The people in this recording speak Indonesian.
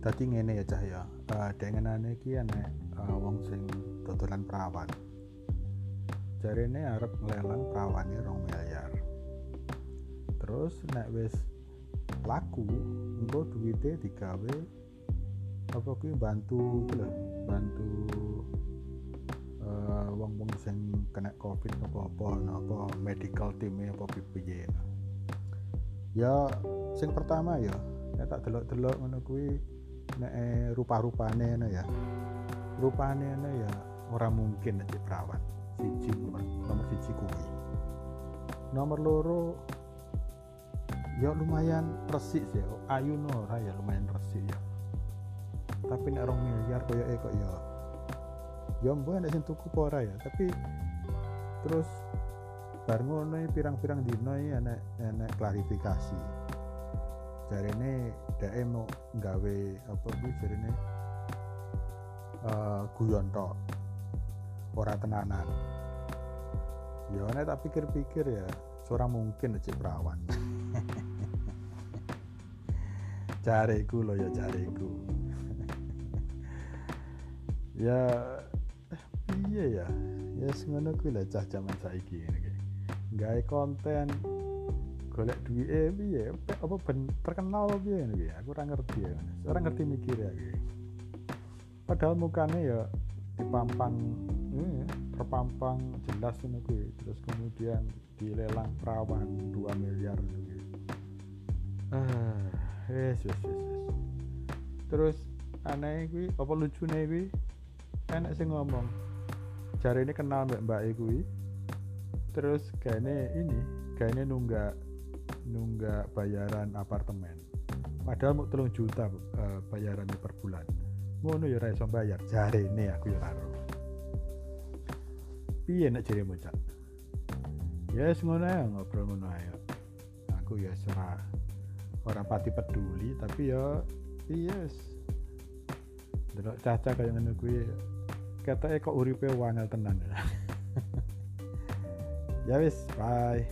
dadi ngene ya cah ya. Uh, dengenane iki enek uh, wong sing dodolan perawan. Jarene arep nglelang perawane rong miliar terus nek wis laku engko duwite digawe apa kuwi bantu lho bantu uh, wong-wong sing kena covid apa-apa apa medical team apa piye ya sing pertama ya nek tak delok-delok ngono kuwi nek rupa-rupane ngono ya. Rupane ngono ya ora mungkin nek perawan siji nomor, nomor siji kuwi. Nomor loro ya lumayan resik sih ayu ora ya lumayan resik ya. Tapi nek rong miliar koyo eh kok ya ya mbok nek sing tuku ora ya. Tapi terus bar ngono pirang-pirang dino iki enek enek klarifikasi jarene dhek mau gawe apa kuwi jarene? Uh, guyon tok. Ora tenanan. Ya nek tak pikir-pikir ya seorang mungkin aja perawan. Cariku lo ya cariku ya iya ya. Ya semono kuwi lah cah jaman saiki konten golek duit eh piye? Apa ben terkenal piye ngene aku ora ngerti ya ora ngerti mikir ya padahal mukanya ya dipampang eh, terpampang jelas ini kuwi terus kemudian dilelang perawan 2 miliar gitu. ah yes yes yes, yes. terus aneh kuwi apa lucune kuwi enak sih ngomong cari ini kenal mbak mbak kuwi. Terus kayaknya ini kayaknya nunggak nunggak bayaran apartemen. Padahal mau telung juta uh, bayarannya per bulan. Ngono ya raiso bayar jari ini aku ya raro piye nak jadi bocah ya yes, ngono ya ngobrol ngono ayo aku ya serah. Orang pati peduli tapi ya yes delok caca kayak ngono kuwi kata kok uripe wangel tenan. Ya wis bye